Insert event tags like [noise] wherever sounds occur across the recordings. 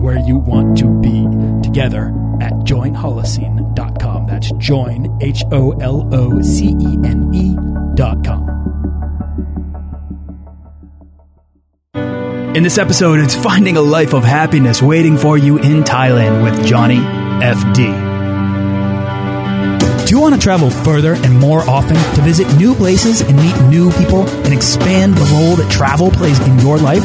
and where you want to be together at joinholocene.com. That's join, H O L O C E N E.com. In this episode, it's finding a life of happiness waiting for you in Thailand with Johnny FD. Do you want to travel further and more often to visit new places and meet new people and expand the role that travel plays in your life?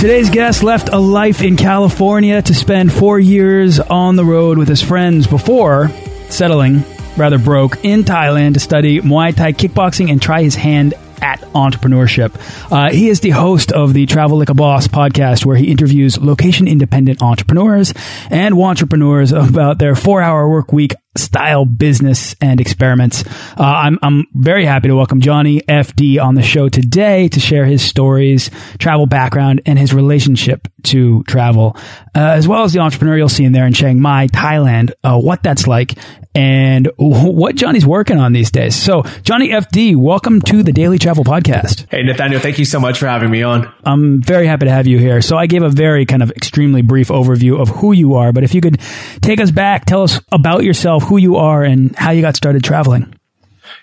Today's guest left a life in California to spend four years on the road with his friends before settling, rather broke, in Thailand to study Muay Thai kickboxing and try his hand at entrepreneurship. Uh, he is the host of the Travel Like a Boss podcast, where he interviews location independent entrepreneurs and entrepreneurs about their four hour work week style business and experiments. Uh, I'm, I'm very happy to welcome Johnny FD on the show today to share his stories, travel background, and his relationship to travel, uh, as well as the entrepreneurial scene there in Chiang Mai, Thailand, uh, what that's like, and what Johnny's working on these days. So, Johnny FD, welcome to the Daily Travel Podcast. Hey, Nathaniel, thank you so much for having me on. I'm very happy to have you here. So, I gave a very kind of extremely brief overview of who you are, but if you could take us back, tell us about yourself, who you are, and how you got started traveling.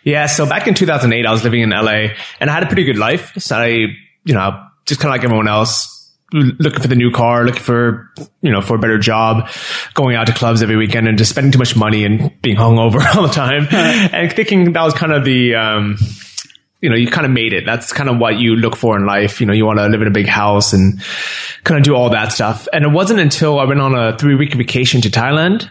Yeah, so back in 2008, I was living in LA and I had a pretty good life. So I, you know, just kind of like everyone else, looking for the new car, looking for, you know, for a better job, going out to clubs every weekend and just spending too much money and being hungover [laughs] all the time and thinking that was kind of the, um, you know, you kind of made it. That's kind of what you look for in life. You know, you want to live in a big house and kind of do all that stuff. And it wasn't until I went on a three week vacation to Thailand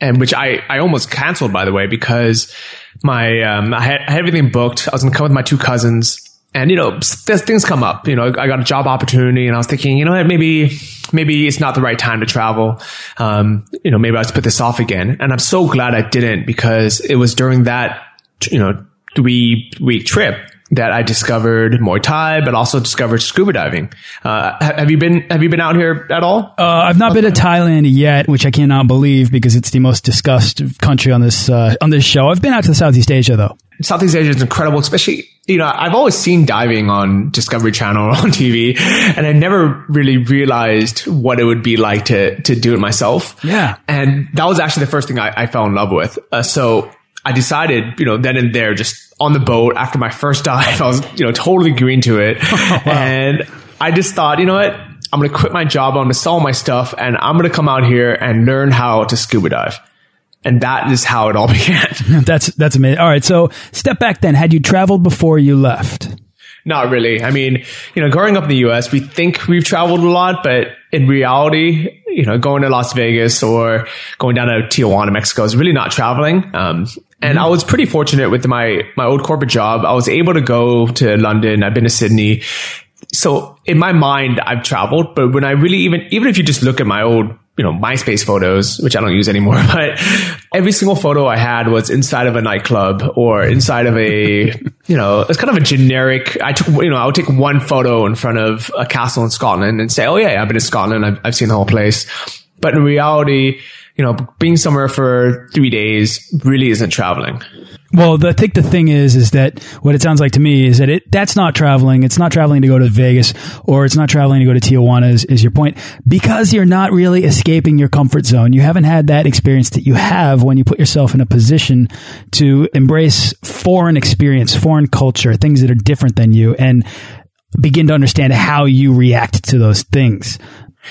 and which I, I almost canceled by the way, because my, um, I had, I had everything booked. I was going to come with my two cousins and you know things come up you know i got a job opportunity and i was thinking you know maybe maybe it's not the right time to travel um, you know maybe i'll just put this off again and i'm so glad i didn't because it was during that you know three week trip that I discovered Muay Thai, but also discovered scuba diving. Uh, have you been Have you been out here at all? Uh, I've not been to Thailand yet, which I cannot believe because it's the most discussed country on this uh, on this show. I've been out to Southeast Asia though. Southeast Asia is incredible, especially you know I've always seen diving on Discovery Channel or [laughs] on TV, and I never really realized what it would be like to to do it myself. Yeah, and that was actually the first thing I, I fell in love with. Uh, so I decided, you know, then and there, just on the boat after my first [laughs] dive, I was, you know, totally green to it. [laughs] wow. And I just thought, you know what? I'm going to quit my job. I'm going to sell my stuff and I'm going to come out here and learn how to scuba dive. And that is how it all [laughs] began. [laughs] that's, that's amazing. All right. So step back then. Had you traveled before you left? Not really. I mean, you know, growing up in the US, we think we've traveled a lot, but in reality, you know, going to Las Vegas or going down to Tijuana, Mexico is really not traveling. Um, and I was pretty fortunate with my, my old corporate job. I was able to go to London. I've been to Sydney. So in my mind, I've traveled, but when I really even, even if you just look at my old, you know, MySpace photos, which I don't use anymore, [laughs] but every single photo I had was inside of a nightclub or inside of a, [laughs] you know, it's kind of a generic, I took, you know, I would take one photo in front of a castle in Scotland and say, oh yeah, I've been to Scotland. I've, I've seen the whole place. But in reality, you know, being somewhere for three days really isn't traveling. Well, the, I think the thing is, is that what it sounds like to me is that it that's not traveling. It's not traveling to go to Vegas or it's not traveling to go to Tijuana. Is, is your point? Because you're not really escaping your comfort zone. You haven't had that experience that you have when you put yourself in a position to embrace foreign experience, foreign culture, things that are different than you, and begin to understand how you react to those things.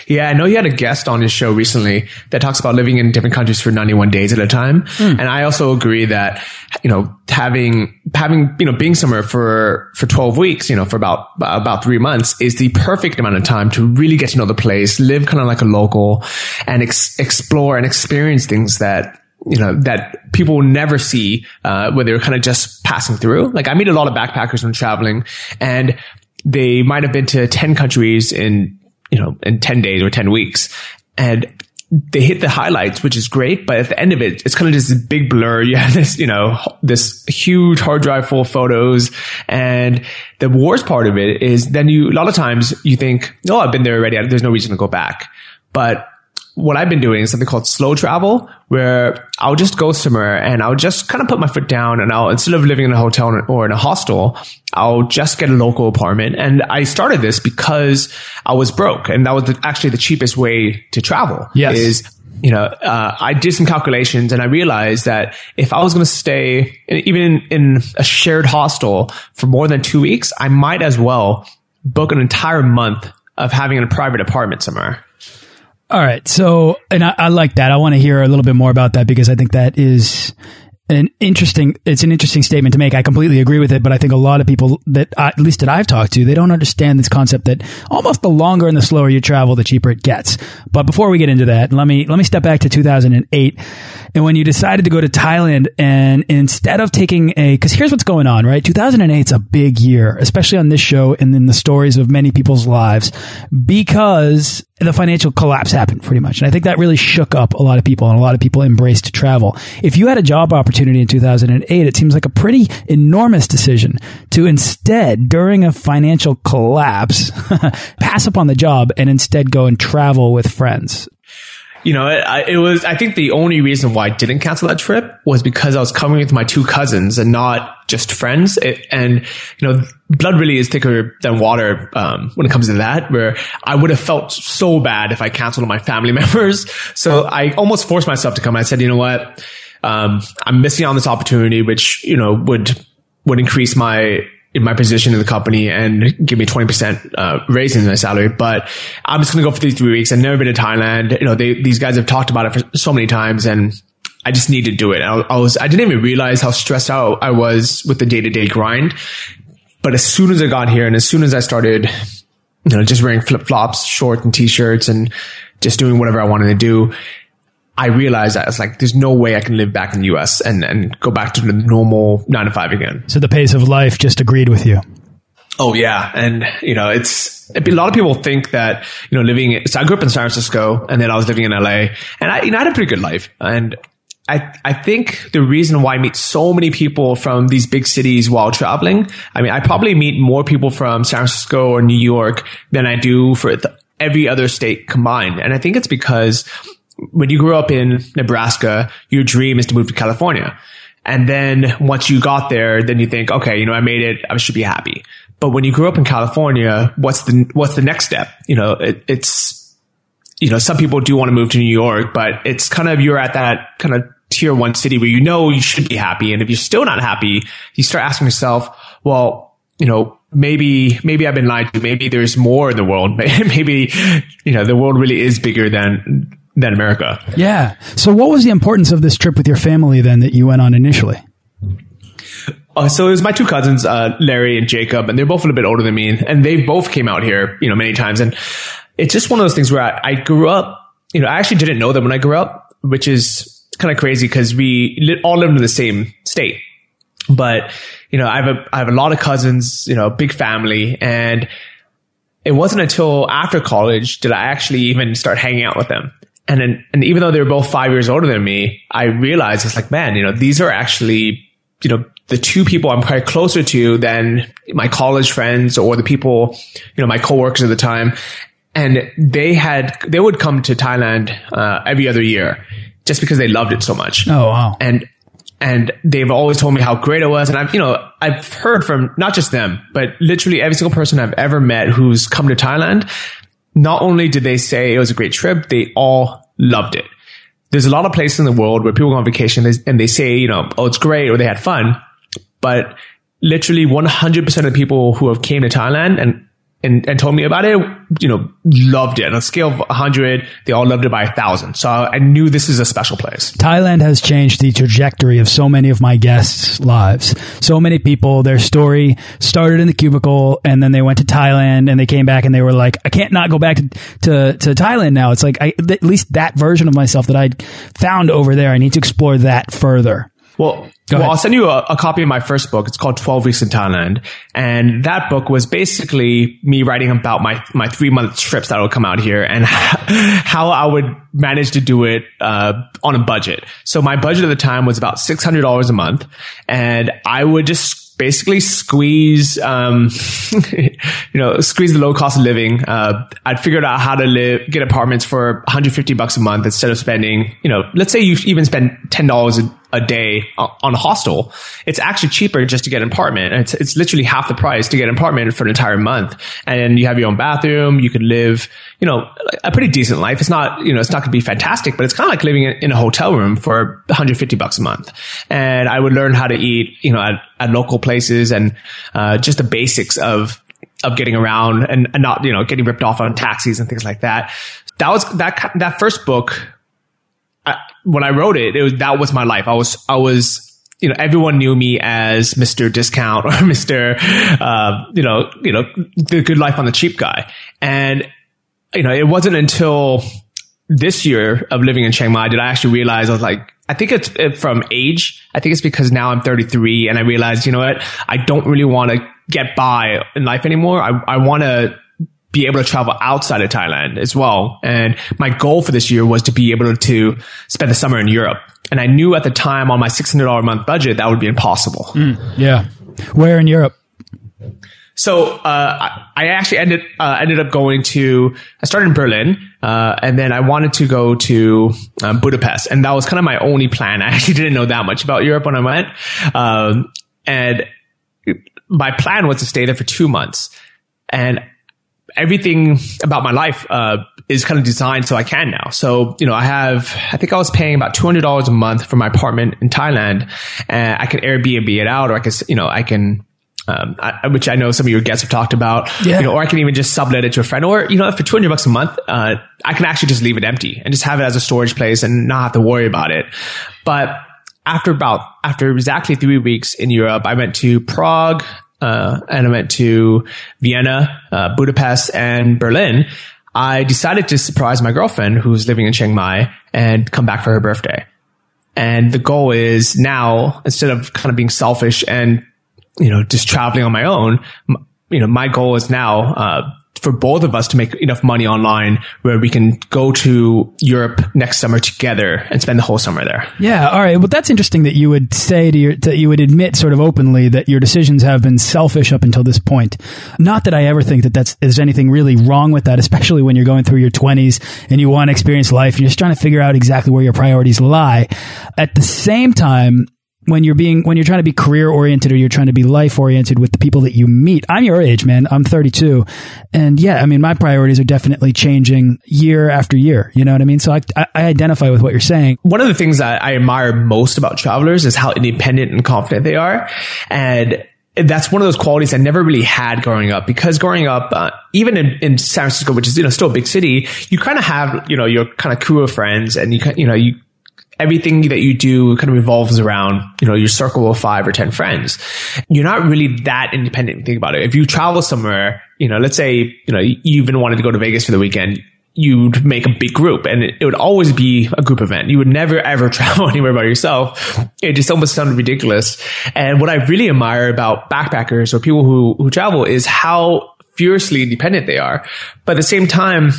Yeah, I know you had a guest on his show recently that talks about living in different countries for 91 days at a time. Mm. And I also agree that, you know, having, having, you know, being somewhere for, for 12 weeks, you know, for about, about three months is the perfect amount of time to really get to know the place, live kind of like a local and ex- explore and experience things that, you know, that people will never see, uh, when they're kind of just passing through. Like I meet a lot of backpackers when traveling and they might have been to 10 countries in you know, in 10 days or 10 weeks. And they hit the highlights, which is great. But at the end of it, it's kind of just a big blur. [laughs] You have this, you know, this huge hard drive full of photos. And the worst part of it is then you, a lot of times you think, oh, I've been there already. There's no reason to go back. But what I've been doing is something called slow travel, where I'll just go somewhere and I'll just kind of put my foot down and I'll, instead of living in a hotel or in a hostel, I'll just get a local apartment. And I started this because I was broke and that was the, actually the cheapest way to travel. Yes. Is, you know, uh, I did some calculations and I realized that if I was going to stay even in, in a shared hostel for more than two weeks, I might as well book an entire month of having a private apartment somewhere. All right. So, and I, I like that. I want to hear a little bit more about that because I think that is an interesting it's an interesting statement to make i completely agree with it but i think a lot of people that at least that i've talked to they don't understand this concept that almost the longer and the slower you travel the cheaper it gets but before we get into that let me let me step back to 2008 and when you decided to go to thailand and instead of taking a because here's what's going on right 2008 is a big year especially on this show and in the stories of many people's lives because the financial collapse happened pretty much. And I think that really shook up a lot of people and a lot of people embraced travel. If you had a job opportunity in 2008, it seems like a pretty enormous decision to instead, during a financial collapse, [laughs] pass up on the job and instead go and travel with friends you know, it, it, was, I think the only reason why I didn't cancel that trip was because I was coming with my two cousins and not just friends. It, and, you know, blood really is thicker than water, um, when it comes to that, where I would have felt so bad if I canceled my family [laughs] members. So I almost forced myself to come. I said, you know what? Um, I'm missing on this opportunity, which, you know, would, would increase my in my position in the company and give me 20% uh, raise in my salary. But I'm just going to go for these three weeks. I've never been to Thailand. You know, they, these guys have talked about it for so many times and I just need to do it. I, I was, I didn't even realize how stressed out I was with the day to day grind. But as soon as I got here and as soon as I started, you know, just wearing flip flops, shorts and t-shirts and just doing whatever I wanted to do, I realized that it's like there's no way I can live back in the US and, and go back to the normal nine to five again. So the pace of life just agreed with you. Oh yeah, and you know it's a lot of people think that you know living. So I grew up in San Francisco, and then I was living in LA, and I you know I had a pretty good life. And I I think the reason why I meet so many people from these big cities while traveling, I mean I probably meet more people from San Francisco or New York than I do for the, every other state combined, and I think it's because when you grew up in Nebraska, your dream is to move to California. And then once you got there, then you think, okay, you know, I made it. I should be happy. But when you grew up in California, what's the, what's the next step? You know, it, it's, you know, some people do want to move to New York, but it's kind of, you're at that kind of tier one city where you know you should be happy. And if you're still not happy, you start asking yourself, well, you know, maybe, maybe I've been lied to. Maybe there's more in the world. [laughs] maybe, you know, the world really is bigger than, than America. Yeah. So what was the importance of this trip with your family then that you went on initially? Uh, so it was my two cousins, uh, Larry and Jacob, and they're both a little bit older than me, and they both came out here, you know, many times. And it's just one of those things where I, I grew up, you know, I actually didn't know them when I grew up, which is kind of crazy because we li- all lived in the same state. But, you know, I have a, I have a lot of cousins, you know, big family, and it wasn't until after college did I actually even start hanging out with them and then, and even though they were both five years older than me, I realized it's like, man, you know, these are actually, you know, the two people I'm probably closer to than my college friends or the people, you know, my coworkers at the time. And they had, they would come to Thailand, uh, every other year. just because they loved it so much. Oh wow. And and they've always told me how great it was. And I've, you know, I've heard from not just them, but literally every single person I've ever met who's come to Thailand. Not only did they say it was a great trip, they all loved it. There's a lot of places in the world where people go on vacation and they say, you know, oh, it's great or they had fun, but literally 100% of the people who have came to Thailand and and, and told me about it, you know, loved it. On a scale of 100, they all loved it by a thousand. So I knew this is a special place. Thailand has changed the trajectory of so many of my guests' lives. So many people, their story started in the cubicle and then they went to Thailand and they came back and they were like, I can't not go back to, to, to Thailand now. It's like, I, at least that version of myself that I'd found over there, I need to explore that further. Well, well, I'll send you a, a, copy of my first book. It's called 12 Weeks in Thailand. And that book was basically me writing about my, my three month trips that would come out here and [laughs] how I would manage to do it, uh, on a budget. So my budget at the time was about $600 a month. And I would just basically squeeze, um, [laughs] you know, squeeze the low cost of living. Uh, I'd figured out how to live, get apartments for 150 bucks a month instead of spending, you know, let's say you even spend $10 a, day on a hostel. It's actually cheaper just to get an apartment. It's, it's literally half the price to get an apartment for an entire month. And you have your own bathroom. You could live, you know, a pretty decent life. It's not, you know, it's not going to be fantastic, but it's kind of like living in, in, a hotel room for 150 bucks a month. And I would learn how to eat, you know, at, at local places and, uh, just the basics of, of getting around and, and not, you know, getting ripped off on taxis and things like that. That was, that, that first book, I, when I wrote it, it was, that was my life. I was, I was, you know, everyone knew me as Mr. Discount [laughs] or Mr. Uh, you know, you know, the good life on the cheap guy. And you know, it wasn't until this year of living in Chiang Mai did I actually realize I was like, I think it's from age. I think it's because now I'm 33 and I realized, you know what? I don't really want to get by in life anymore. I, I want to be able to travel outside of Thailand as well. And my goal for this year was to be able to spend the summer in Europe. And I knew at the time on my $600 a month budget, that would be impossible. Mm, yeah. Where in Europe? So uh, I actually ended uh, ended up going to. I started in Berlin, uh, and then I wanted to go to um, Budapest, and that was kind of my only plan. I [laughs] actually didn't know that much about Europe when I went, um, and my plan was to stay there for two months. And everything about my life uh, is kind of designed so I can now. So you know, I have. I think I was paying about two hundred dollars a month for my apartment in Thailand, and I can Airbnb it out, or I can you know I can um, I, which I know some of your guests have talked about, yeah. you know, or I can even just sublet it to a friend or, you know, for 200 bucks a month, uh, I can actually just leave it empty and just have it as a storage place and not have to worry about it. But after about, after exactly three weeks in Europe, I went to Prague, uh, and I went to Vienna, uh, Budapest and Berlin. I decided to surprise my girlfriend who's living in Chiang Mai and come back for her birthday. And the goal is now, instead of kind of being selfish and you know, just traveling on my own, you know, my goal is now, uh, for both of us to make enough money online where we can go to Europe next summer together and spend the whole summer there. Yeah. All right. Well, that's interesting that you would say to your, that you would admit sort of openly that your decisions have been selfish up until this point. Not that I ever think that that's, there's anything really wrong with that, especially when you're going through your twenties and you want to experience life. You're just trying to figure out exactly where your priorities lie. At the same time, when you're being when you're trying to be career oriented or you're trying to be life oriented with the people that you meet. I'm your age, man. I'm 32, and yeah, I mean my priorities are definitely changing year after year. You know what I mean? So I, I identify with what you're saying. One of the things that I admire most about travelers is how independent and confident they are, and that's one of those qualities I never really had growing up because growing up, uh, even in, in San Francisco, which is, you know, still a big city, you kind of have, you know, your kind of crew of friends and you, you know, you everything that you do kind of revolves around, you know, your circle of five or 10 friends. You're not really that independent. Think about it. If you travel somewhere, you know, let's say, you know, you even wanted to go to Vegas for the weekend, you'd make a big group and it, would always be a group event. You would never ever [laughs] travel anywhere by yourself. It just almost sounded ridiculous. And what I really admire about backpackers or people who, who travel is how fiercely independent they are. But at the same time,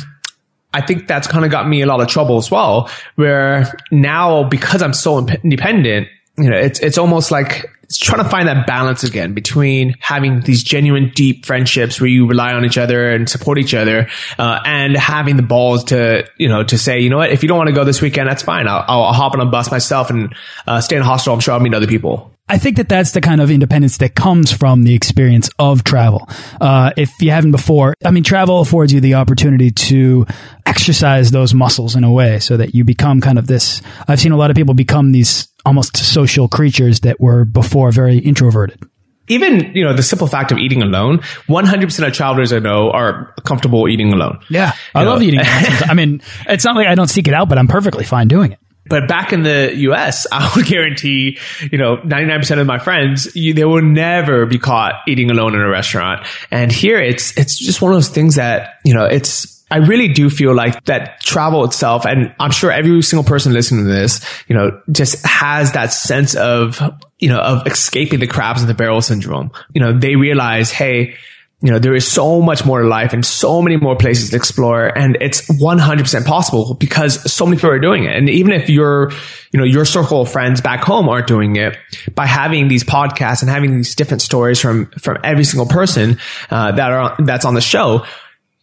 I think that's kind of got me a lot of trouble as well, where now because I'm so independent, you know, it's, it's almost like it's trying to find that balance again between having these genuine deep friendships where you rely on each other and support each other, uh, and having the balls to, you know, to say, you know what, if you don't want to go this weekend, that's fine. I'll, I'll hop on a bus myself and, uh, stay in a hostel. I'm sure I'll meet other people. I think that that's the kind of independence that comes from the experience of travel. Uh, if you haven't before, I mean, travel affords you the opportunity to exercise those muscles in a way so that you become kind of this. I've seen a lot of people become these almost social creatures that were before very introverted. Even you know the simple fact of eating alone 100% of travelers i know are comfortable eating alone. Yeah. I love eating [laughs] i mean it's not like i don't seek it out but i'm perfectly fine doing it but back in the US, [laughs] I would guarantee, you know, 99% of my friends, you, they will never be caught eating alone in a restaurant. And here it's, it's just one of those things that, you know, it's, I really do feel like that travel itself, and I'm sure every single person listening to this, you know, just has that sense of, you know, of escaping the crabs in the barrel syndrome. You know, they realize, hey, you know, there is so much more life and so many more places to explore. And it's 100% possible because so many people are doing it. And even if your, you know, your circle of friends back home aren't doing it by having these podcasts and having these different stories from, from every single person, uh, that are, that's on the show,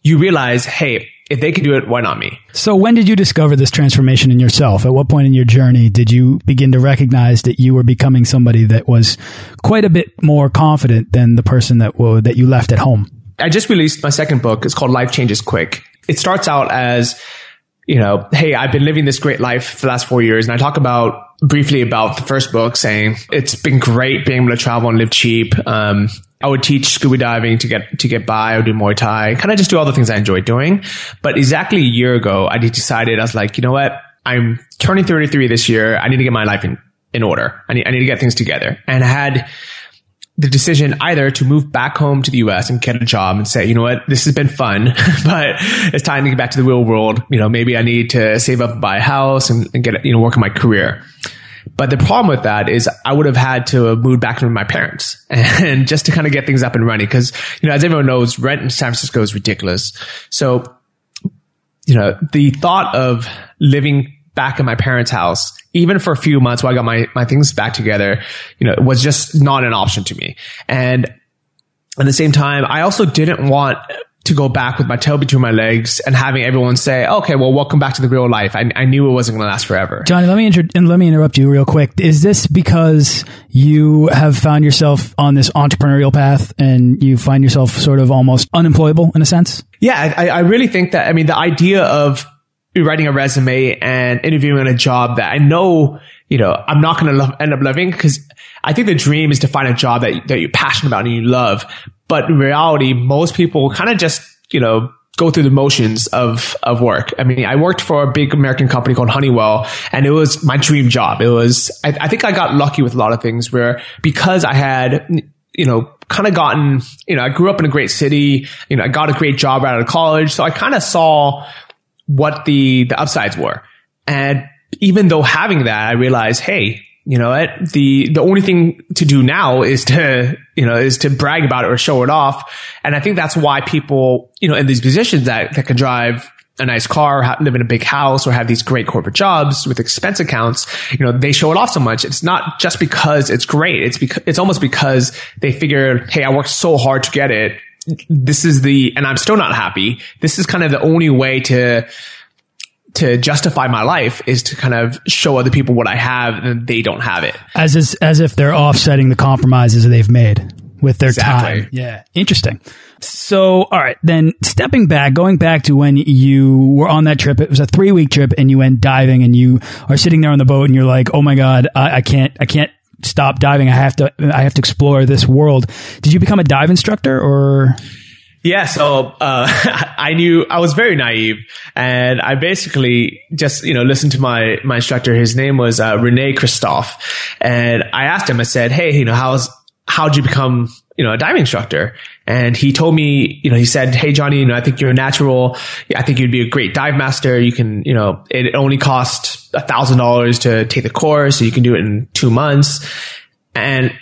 you realize, hey, if they can do it, why not me? So when did you discover this transformation in yourself? At what point in your journey did you begin to recognize that you were becoming somebody that was quite a bit more confident than the person that that you left at home? I just released my second book. It's called Life Changes Quick. It starts out as, you know, hey, I've been living this great life for the last four years. And I talk about briefly about the first book saying it's been great being able to travel and live cheap. Um, I would teach scuba diving to get to get by. I would do Muay Thai, kind of just do all the things I enjoy doing. But exactly a year ago, I decided I was like, you know what? I'm turning 33 this year. I need to get my life in in order. I need I need to get things together. And I had the decision either to move back home to the US and get a job and say, you know what, this has been fun, [laughs] but it's time to get back to the real world. You know, maybe I need to save up and buy a house and, and get, you know, work on my career. But the problem with that is I would have had to move back with my parents [laughs] and just to kind of get things up and running. Cause, you know, as everyone knows, rent in San Francisco is ridiculous. So, you know, the thought of living back in my parents' house, even for a few months while I got my, my things back together, you know, was just not an option to me. And at the same time, I also didn't want to go back with my tail between my legs and having everyone say, okay, well, welcome back to the real life. I, I knew it wasn't going to last forever. Johnny, let me, inter- let me interrupt you real quick. Is this because you have found yourself on this entrepreneurial path and you find yourself sort of almost unemployable in a sense? Yeah, I, I really think that, I mean, the idea of writing a resume and interviewing on a job that I know, you know, I'm not going to end up loving because I think the dream is to find a job that, that you're passionate about and you love. But in reality, most people kind of just, you know, go through the motions of, of work. I mean, I worked for a big American company called Honeywell and it was my dream job. It was, I, I think I got lucky with a lot of things where because I had, you know, kind of gotten, you know, I grew up in a great city, you know, I got a great job out of college. So I kind of saw what the, the upsides were. And even though having that, I realized, hey, you know what? The, the only thing to do now is to, you know, is to brag about it or show it off. And I think that's why people, you know, in these positions that, that can drive a nice car, live in a big house, or have these great corporate jobs with expense accounts, you know, they show it off so much. It's not just because it's great. It's because, it's almost because they figure, Hey, I worked so hard to get it. This is the, and I'm still not happy. This is kind of the only way to, to justify my life is to kind of show other people what I have and they don't have it. As is, as if they're offsetting the compromises they've made with their exactly. time. Yeah. Interesting. So, all right, then stepping back, going back to when you were on that trip, it was a three week trip and you went diving and you are sitting there on the boat and you're like, oh my God, I, I can't, I can't stop diving. I have to, I have to explore this world. Did you become a dive instructor or? Yeah, so uh, [laughs] I knew I was very naive, and I basically just you know listened to my my instructor. His name was uh, Rene Christophe, and I asked him. I said, "Hey, you know, how's how'd you become you know a diving instructor?" And he told me, you know, he said, "Hey, Johnny, you know, I think you're a natural. I think you'd be a great dive master. You can, you know, it only costs a thousand dollars to take the course, so you can do it in two months." And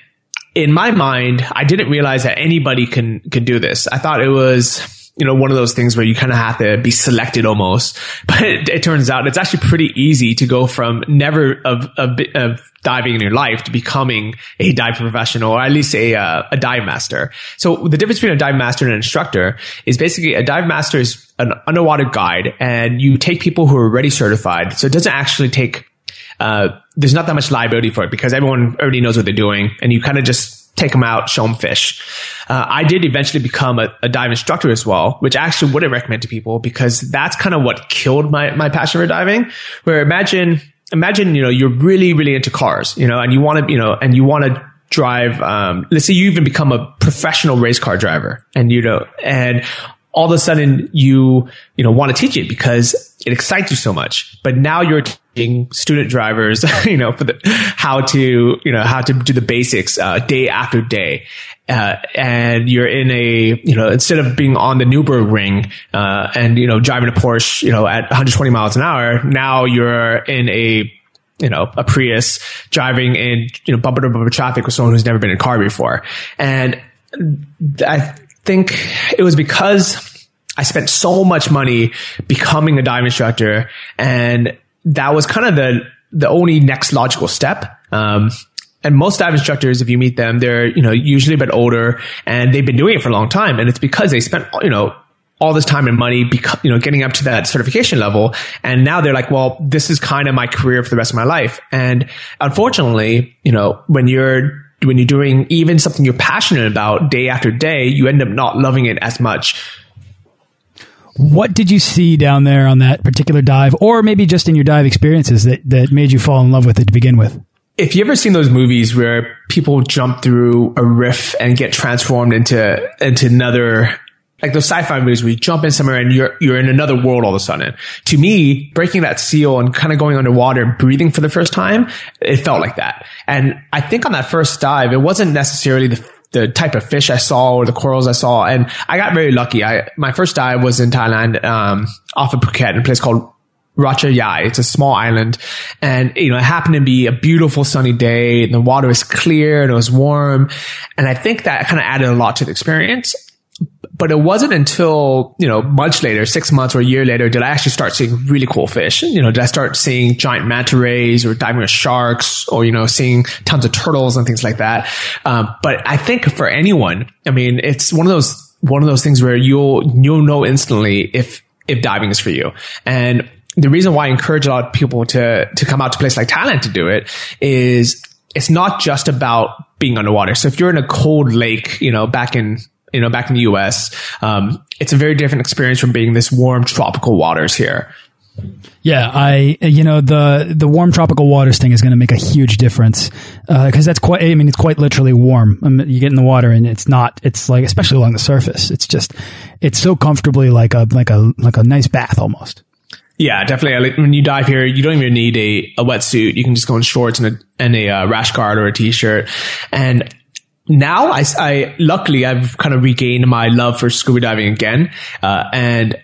in my mind, I didn't realize that anybody can can do this. I thought it was you know, one of those things where you kind of have to be selected almost. [laughs] But it, it, turns out it's actually pretty easy to go from never of, of, of diving in your life to becoming a dive professional or at least a, uh, a dive master. So the difference between a dive master and an instructor is basically a dive master is an underwater guide and you take people who are already certified. So it doesn't actually take, uh, there's not that much liability for it because everyone already knows what they're doing and you kind of just take them out, show them fish. Uh, I did eventually become a, a, dive instructor as well, which I actually wouldn't recommend to people because that's kind of what killed my, my passion for diving. Where imagine, imagine, you know, you're really, really into cars, you know, and you want to, you know, and you want to drive, um, let's say you even become a professional race car driver and, you know, and all of a sudden you, you know, want to teach it because it excites you so much. But now you're teaching student drivers, [laughs] you know, for the, how to, you know, how to do the basics, uh, day after day. Uh, and you're in a, you know, instead of being on the Nürburgring, uh, and, you know, driving a Porsche, you know, at 120 miles an hour, now you're in a, you know, a Prius driving in, you know, bumper to bumper traffic with someone who's never been in a car before. And I think it was because I spent so much money becoming a dive instructor and that was kind of the, the only next logical step. Um, and most dive instructors, if you meet them, they're, you know, usually a bit older and they've been doing it for a long time. And it's because they spent, you know, all this time and money, you know, getting up to that certification level. And now they're like, well, this is kind of my career for the rest of my life. And unfortunately, you know, when you're, when you're doing even something you're passionate about day after day, you end up not loving it as much what did you see down there on that particular dive, or maybe just in your dive experiences that, that made you fall in love with it to begin with? If you ever seen those movies where people jump through a riff and get transformed into into another like those sci-fi movies where you jump in somewhere and you're you're in another world all of a sudden. To me, breaking that seal and kind of going underwater and breathing for the first time, it felt like that. And I think on that first dive, it wasn't necessarily the the type of fish I saw or the corals I saw. And I got very lucky. I, my first dive was in Thailand, um, off of Phuket in a place called Racha Yai. It's a small island. And, you know, it happened to be a beautiful sunny day and the water was clear and it was warm. And I think that kind of added a lot to the experience but it wasn't until, you know, much later, six months or a year later, did I actually start seeing really cool fish. You know, did I start seeing giant manta rays or diving with sharks or, you know, seeing tons of turtles and things like that. Um, but I think for anyone, I mean, it's one of those, one of those things where you'll, you'll know instantly if, if diving is for you. And the reason why I encourage a lot of people to, to come out to a place like Thailand to do it is it's not just about being underwater. So if you're in a cold lake, you know, back in you know, back in the US, um, it's a very different experience from being this warm tropical waters here. Yeah, I you know the the warm tropical waters thing is going to make a huge difference because uh, that's quite. I mean, it's quite literally warm. I mean, you get in the water and it's not. It's like especially along the surface. It's just it's so comfortably like a like a like a nice bath almost. Yeah, definitely. When you dive here, you don't even need a, a wetsuit. You can just go in shorts and a, and a uh, rash guard or a t-shirt. And now I, I, luckily I've kind of regained my love for scuba diving again. Uh, and,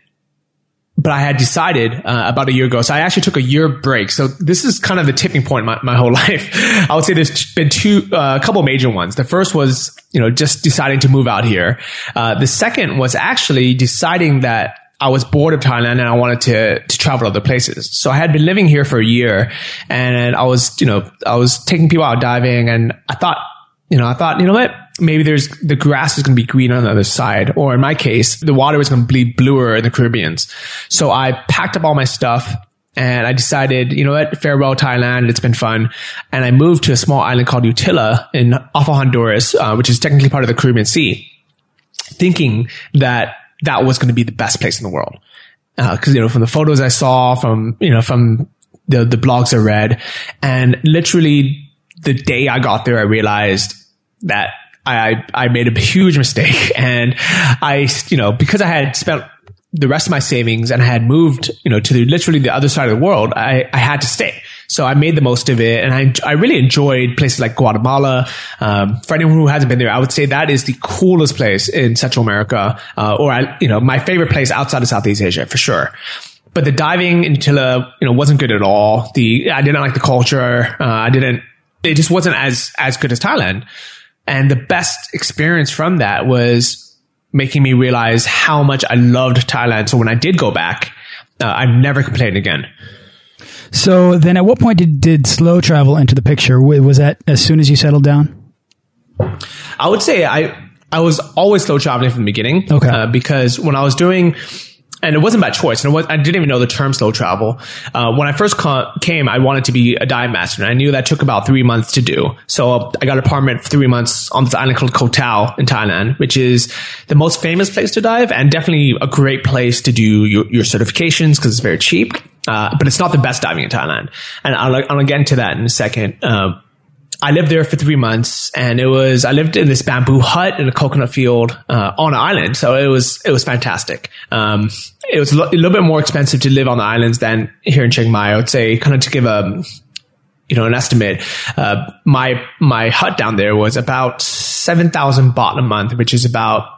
but I had decided uh, about a year ago. So I actually took a year break. So this is kind of the tipping point in my, my whole [laughs] life. I would say there's been two, uh, a couple major ones. The first was, you know, just deciding to move out here. Uh, the second was actually deciding that I was bored of Thailand and I wanted to, to travel other places. So I had been living here for a year and I was, you know, I was taking people out diving and I thought, you know, I thought, you know what? Maybe there's the grass is going to be green on the other side, or in my case, the water was going to be bluer in the Caribbeans. So I packed up all my stuff and I decided, you know what? Farewell Thailand. It's been fun. And I moved to a small island called Utila in off of Honduras, uh, which is technically part of the Caribbean Sea, thinking that that was going to be the best place in the world. Uh, cause, you know, from the photos I saw, from, you know, from the, the blogs I read and literally the day I got there, I realized that I, I made a [laughs] huge mistake. And I, you know, because I had spent the rest of my savings and I had moved, you know, to the, literally the other side of the world, I, I had to stay. So I made the most of it and I, I really enjoyed places like Guatemala. Um, for anyone who hasn't been there, I would say that is the coolest place in Central America, uh, or I, you know, my favorite place outside of Southeast Asia for sure but the diving in Utila, you know, wasn't good at all. The I didn't like the culture. Uh, I didn't it just wasn't as as good as Thailand. And the best experience from that was making me realize how much I loved Thailand. So when I did go back, uh, I've never complained again. So then, at what point did, did slow travel enter the picture? Was that as soon as you settled down? I would say I I was always slow traveling from the beginning. Okay. Uh, because when I was doing, and it wasn't by choice, and was, I didn't even know the term slow travel. Uh, when I first ca- came, I wanted to be a dive master, and I knew that took about three months to do. So I got an apartment for three months on this island called Koh Tao in Thailand, which is the most famous place to dive, and definitely a great place to do your, your certifications because it's very cheap. Uh, but it's not the best diving in Thailand. And I'll, I'll get into that in a second. Uh, I lived there for three months and it was, I lived in this bamboo hut in a coconut field, uh, on an island. So it was, it was fantastic. Um, it was a little bit more expensive to live on the islands than here in Chiang Mai. I would say kind of to give a, you know, an estimate, uh, my, my hut down there was about 7,000 baht a month, which is about,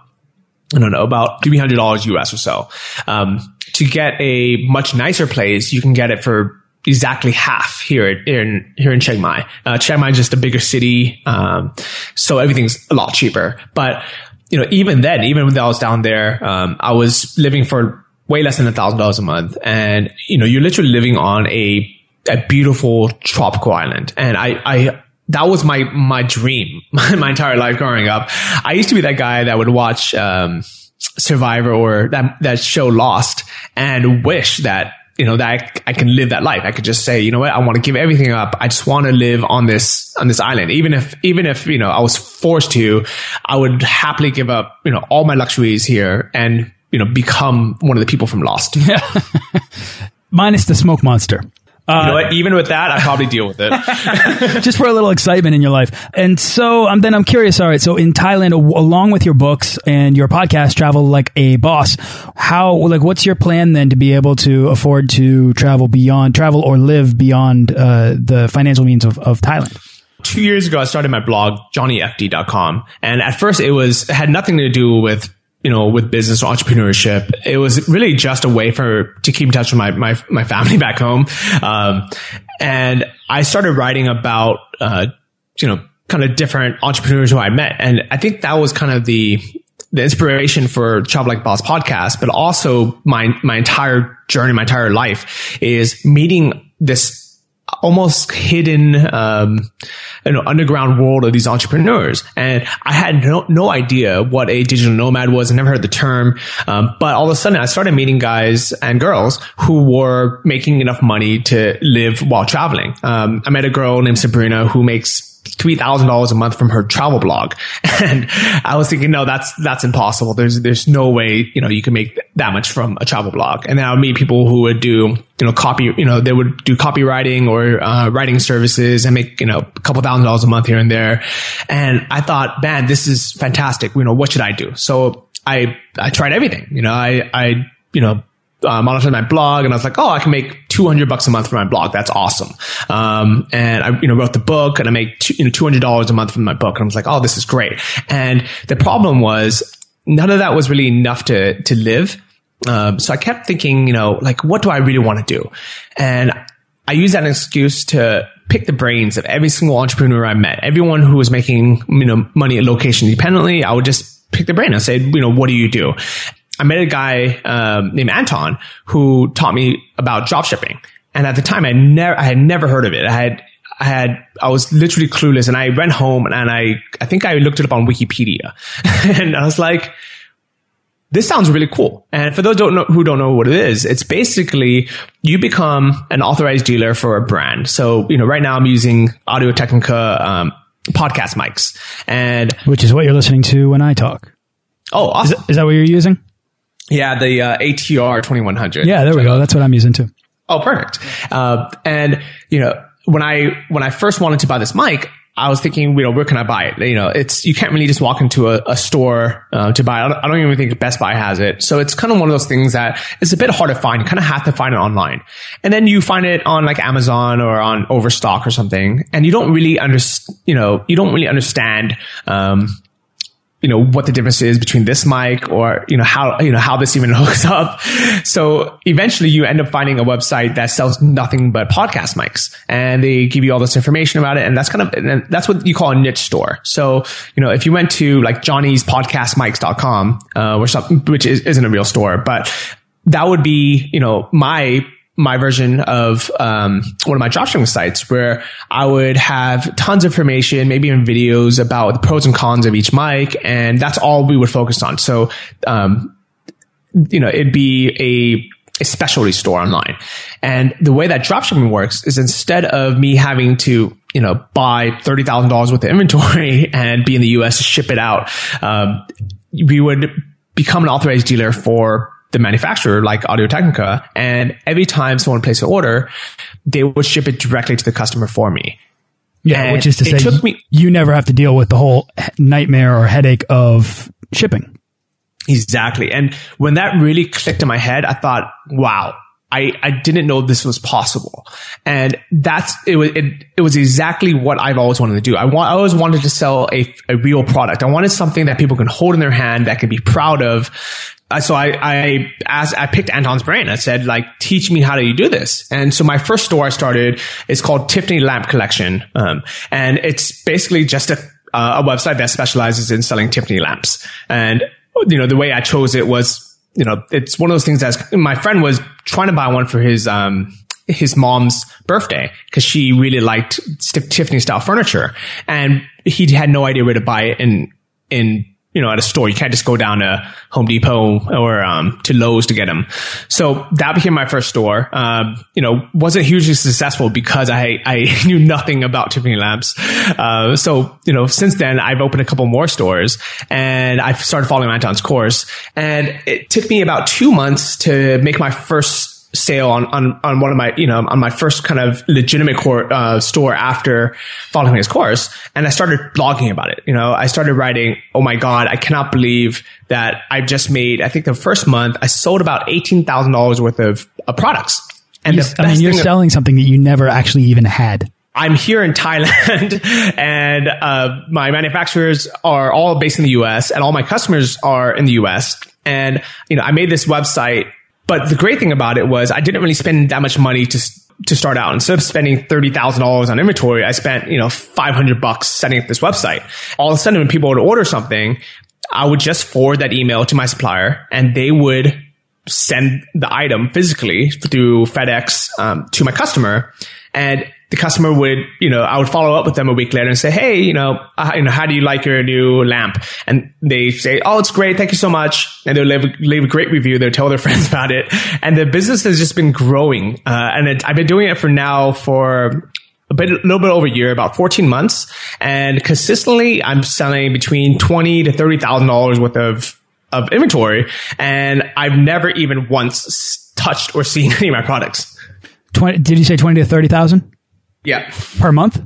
I don't know, about $300 US or so. Um, to get a much nicer place, you can get it for exactly half here in here in Chiang Mai. Uh, Chiang Mai is just a bigger city, um, so everything's a lot cheaper. But you know, even then, even when I was down there, um, I was living for way less than a thousand dollars a month, and you know, you're literally living on a a beautiful tropical island, and I I that was my my dream [laughs] my entire life growing up. I used to be that guy that would watch um, Survivor or that that show Lost and wish that you know, that I, I, can live that life. I could just say, you know what, I want to give everything up. I just want to live on this, on this island. Even if, even if, you know, I was forced to, I would happily give up, you know, all my luxuries here and, you know, become one of the people from Lost. [laughs] Minus the smoke monster. Uh, you know what? Even with that, I probably deal with it. [laughs] just for a little excitement in your life. And so um, then I'm curious. All right. So in Thailand, along with your books and your podcast, Travel Like a Boss, how, like, what's your plan then to be able to afford to travel beyond, travel or live beyond uh, the financial means of, of Thailand? Two years ago, I started my blog, johnnyfd.com. And at first it was, had nothing to do with you know, with business entrepreneurship. It was really just a way for, to keep in touch with my, my, my family [laughs] back home. Um, and I started writing about, uh, you know, kind of different entrepreneurs who I met. And I think that was kind of the, the inspiration for Travel Like Boss podcast, but also my, my entire journey, my entire life is meeting this almost hidden, um, you know, underground world of these entrepreneurs. And I had no, no idea what a digital nomad was. I never heard the term. Um, but all of a sudden I started meeting guys and girls who were making enough money to live while traveling. Um, I met a girl named Sabrina who makes $3,000 a month from her travel blog. [laughs] And I was thinking, no, that's, that's impossible. There's, there's no way, you know, you can make that much from a travel blog. And then I would meet people who would do, you know, copy, you know, they would do copywriting or, uh, writing services and make, you know, a couple thousand dollars a month here and there. And I thought, man, this is fantastic. You know, what should I do? So I, I tried everything. You know, I, I, you know, uh, monitored my blog and I was like, oh, I can make 200 bucks a month for my blog. That's awesome. Um, and I, you know, wrote the book and I make, two, you know, $200 a month from my book. And I was like, oh, this is great. And the problem was none of that was really enough to, to live. Um, so I kept thinking, you know, like, what do I really want to do? And I used that excuse to pick the brains of every single entrepreneur I met, everyone who was making, you know, money at location independently. I would just pick the brain and say, you know, what do you do? I met a guy um, named Anton who taught me about drop shipping. And at the time, I never, I had never heard of it. I had, I had, I was literally clueless. And I went home and I, I think I looked it up on Wikipedia, [laughs] and I was like, this sounds really cool. And for those don't know, who don't know what it is, it's basically you become an authorized dealer for a brand. So, you know, right now I'm using Audio Technica um, podcast mics, and which is what you're listening to when I talk. Oh, awesome. Is, that, is that what you're using? Yeah, the uh, ATR 2100. Yeah, there we go. That's what I'm using too. Oh, perfect. Uh, and you know, when I when I first wanted to buy this mic, I was thinking, you know, where can I buy it? You know, it's you can't really just walk into a, a store uh, to buy it. I don't, I don't, even think Best Buy has it. So it's kind of one of those things that it's a bit hard to find. You kind of have to find it online, and then you find it on like Amazon or on Overstock or something, and you don't really understand. You know, you don't really understand. Um, you know, what the difference is between this mic or, you know, how, you know, how this even [laughs] hooks up. So eventually you end up finding a website that sells nothing but podcast mics and they give you all this information about it. And that's kind of, and that's what you call a niche store. So, you know, if you went to like Johnny's podcastmics.com, uh, or something, which is, isn't a real store, but that would be, you know, my my version of um, one of my dropshipping sites where I would have tons of information, maybe even videos about the pros and cons of each mic, and that's all we would focus on. So, um, you know, it'd be a a specialty store online. And the way that dropshipping works is instead of me having to, you know, buy $30,000 worth of inventory [laughs] and be in the US to ship it out, um, we would become an authorized dealer for the manufacturer like Audio Technica. And every time someone places an order, they would ship it directly to the customer for me. Yeah, And which is to it say, took me- you never have to deal with the whole nightmare or headache of shipping. Exactly. And when that really clicked in my head, I thought, wow, I, I didn't know this was possible. And that's, it was, it, it was exactly what I've always wanted to do. I want, I always wanted to sell a, a real product. I wanted something that people can hold in their hand that can be proud of. So I, I asked, I picked Anton's brain. I said, like, teach me how do you do this? And so my first store I started is called Tiffany Lamp Collection. Um, and it's basically just a, uh, a website that specializes in selling Tiffany lamps. And, you know, the way I chose it was, you know, it's one of those things that my friend was trying to buy one for his, um, his mom's birthday because she really liked Tiffany style furniture and he had no idea where to buy it in, in, you know, at a store. You can't just go down to Home Depot or, um, to Lowe's to get them. So that became my first store. Um, you know, wasn't hugely successful because I, I [laughs] knew nothing about Tiffany lamps. Uh, so, you know, since then I've opened a couple more stores and I've started following Anton's course and it took me about two months to make my first sale on, on, on one of my, you know, on my first kind of legitimate core, uh, store after following his course. And I started blogging about it. You know, I started writing, Oh my God, I cannot believe that I've just made, I think the first month I sold about $18,000 worth of, of products. And You- I mean, you're selling something that you never actually even had. I'm here in Thailand [laughs] and uh, my manufacturers are all based in the US and all my customers are in the US. And, you know, I made this website, but the great thing about it was I didn't really spend that much money to, to start out. Instead of spending $30,000 on inventory, I spent, you know, 500 bucks setting up this website. All of a sudden when people would order something, I would just forward that email to my supplier and they would send the item physically through FedEx um, to my customer, and the customer would, you know, I would follow up with them a week later and say, "Hey, you know, uh, you know, how do you like your new lamp?" And they say, "Oh, it's great, thank you so much," and they'll leave, leave a great review. They'll tell their [laughs] friends about it, and the business has just been growing. Uh, and it, I've been doing it for now for a bit, a little bit over a year, about 14 months. And consistently, I'm selling between 20 to $30,000 worth of, of inventory. And I've never even once touched or seen [laughs] any of my products. 20, did you say 20 to 30,000 Yeah. per month?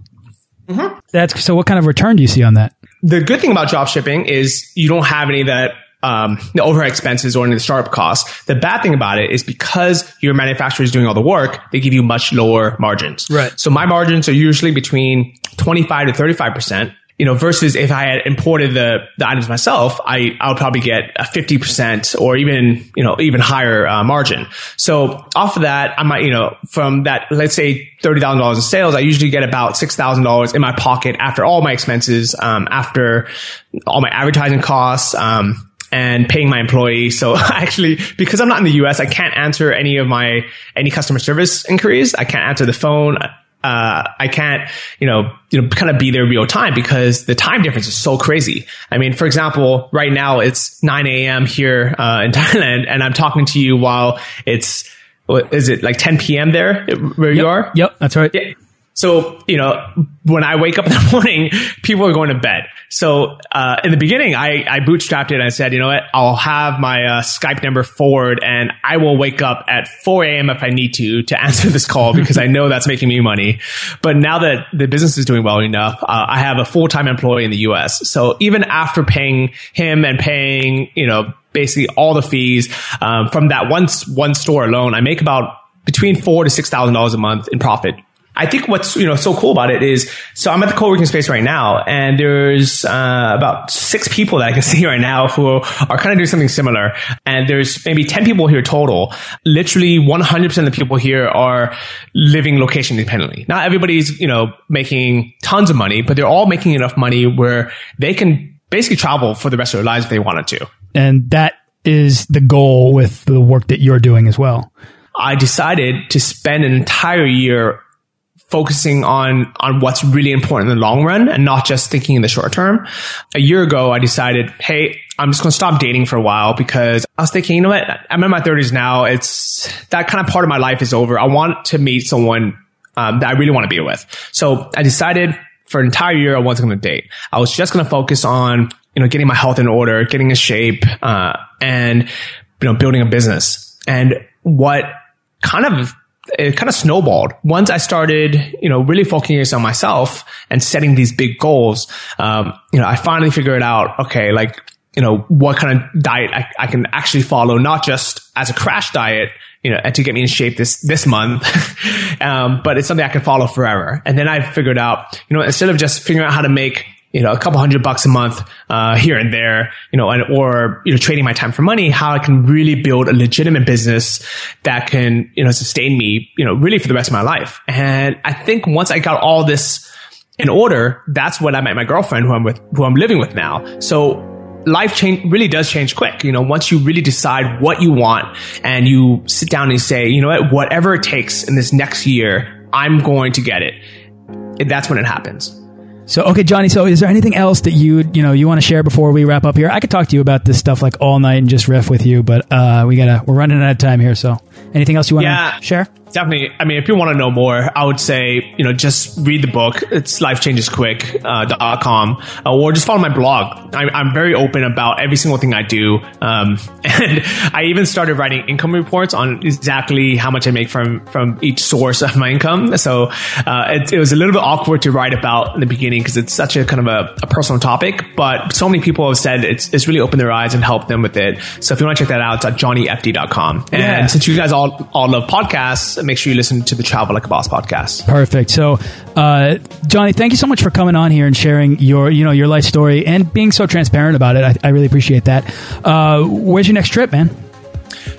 Mm-hmm. That's so what kind of return do you see on that? The good thing about drop shipping is you don't have any of that um, the overhead expenses or any of the startup costs. The bad thing about it is because your manufacturer is doing all the work, they give you much lower margins. Right. So my margins are usually between 25 to 35%. You know, versus if I had imported the, the items myself, I, I would probably get a 50% or even, you know, even higher uh, margin. So off of that, I might, you know, from that, let's say $30,000 in sales, I usually get about $6,000 in my pocket after all my expenses, um, after all my advertising costs, um, and paying my employees. So [laughs] actually, because I'm not in the US, I can't answer any of my, any customer service inquiries. I can't answer the phone. Uh, I can't, you know, you know, kind of be there real time because the time difference is so crazy. I mean, for example, right now it's 9 a.m. here, uh, in [laughs] Thailand and I'm talking to you while it's, what is it like 10 p.m. there where you are? Yep, that's right. Yeah. So, you know, when I wake up in the [laughs] morning, people are going to bed. So, uh, in the beginning, I, I bootstrapped it and I said, you know what? I'll have my, uh, Skype number forward and I will wake up at 4 a.m. if I need to, to [laughs] answer this call because I know that's making me money. But now that the business is doing well enough, uh, I have a full-time employee in the US. So even after paying him and paying, you know, basically all the fees, um, from that one, one store alone, I make about between four to $6,000 a month in profit I think what's you know so cool about it is so I'm at the co-working space right now, and there's uh, about six people that I can [laughs] see right now who are kind of doing something similar, and there's maybe ten people here total. Literally 100 percent of the people here are living location independently. Not everybody's you know making tons of money, but they're all making enough money where they can basically travel for the rest of their lives if they wanted to. And that is the goal with the work that you're doing as well. I decided to spend an entire year focusing on on what's really important in the long run and not just thinking in the short term. A year ago, I decided, hey, I'm just going to stop dating for a while because I was thinking, you know what? I'm in my 30s now. It's that kind of part of my life is over. I want to meet someone um, that I really want to be with. So I decided for an entire year, I wasn't going to date. I was just going to focus on you know getting my health in order, getting in shape, uh, and you know building a business. And what kind of it kind of snowballed. Once I started, you know, really focusing on myself and setting these big goals, um, you know, I finally figured out, okay, like, you know, what kind of diet I, I can actually follow, not just as a crash diet, you know, to get me in shape this, this month. [laughs] um, but it's something I can follow forever. And then I figured out, you know, instead of just figuring out how to make you know, a couple hundred bucks a month, uh, here and there, you know, and, or, you know, trading my time for money, how I can really build a legitimate business that can, you know, sustain me, you know, really for the rest of my life. And I think once I got all this in order, that's when I met my girlfriend who I'm with, who I'm living with now. So life change really does change quick. You know, once you really decide what you want and you sit down and say, you know what, whatever it takes in this next year, I'm going to get it. That's when it happens. So okay, Johnny. So is there anything else that you you know you want to share before we wrap up here? I could talk to you about this stuff like all night and just riff with you, but uh, we gotta we're running out of time here. So anything else you want to Yeah. share? Definitely. I mean, if you want to know more, I would say, you know, just read the book. It's lifechangesquick, uh, uh, or just follow my blog. I, I'm very open about every single thing I do. Um, [laughs] and I even started writing income reports on exactly how much I make from, from each source of my income. So, uh, it, it was a little bit awkward to write about in the beginning because it's such a kind of a, a personal topic, but so many people have said it's, it's really opened their eyes and helped them with it. So if you want to check that out, it's at johnnyfd.com. And Yeah. since you guys all, all love podcasts, make sure you listen to the Travel Like a Boss podcast. Perfect. So, uh, Johnny, thank you so much for coming on here and sharing your you know your life story and being so transparent about it. I, I really appreciate that. Uh, where's your next trip, man?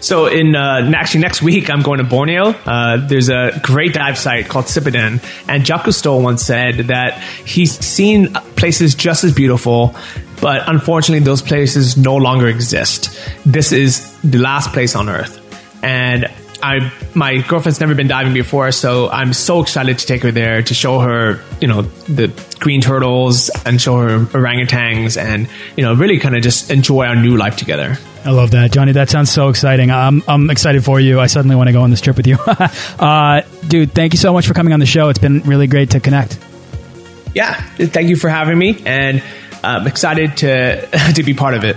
So in uh, actually next week, I'm going to Borneo. Uh, there's a great dive site called Sipadan, and Jacques Cousteau once said that he's seen places just as beautiful, but unfortunately, those places no longer exist. This is the last place on Earth, and I my girlfriend's never been diving before, so I'm so excited to take her there to show her, you know, the green turtles and show her orangutans, and you know, really kind of just enjoy our new life together. I love that, Johnny. That sounds so exciting. I'm I'm excited for you. I suddenly want to go on this trip with you, [laughs] uh, dude. Thank you so much for coming on the show. It's been really great to connect. yeah, thank you for having me, and I'm excited to [laughs] to be part of it.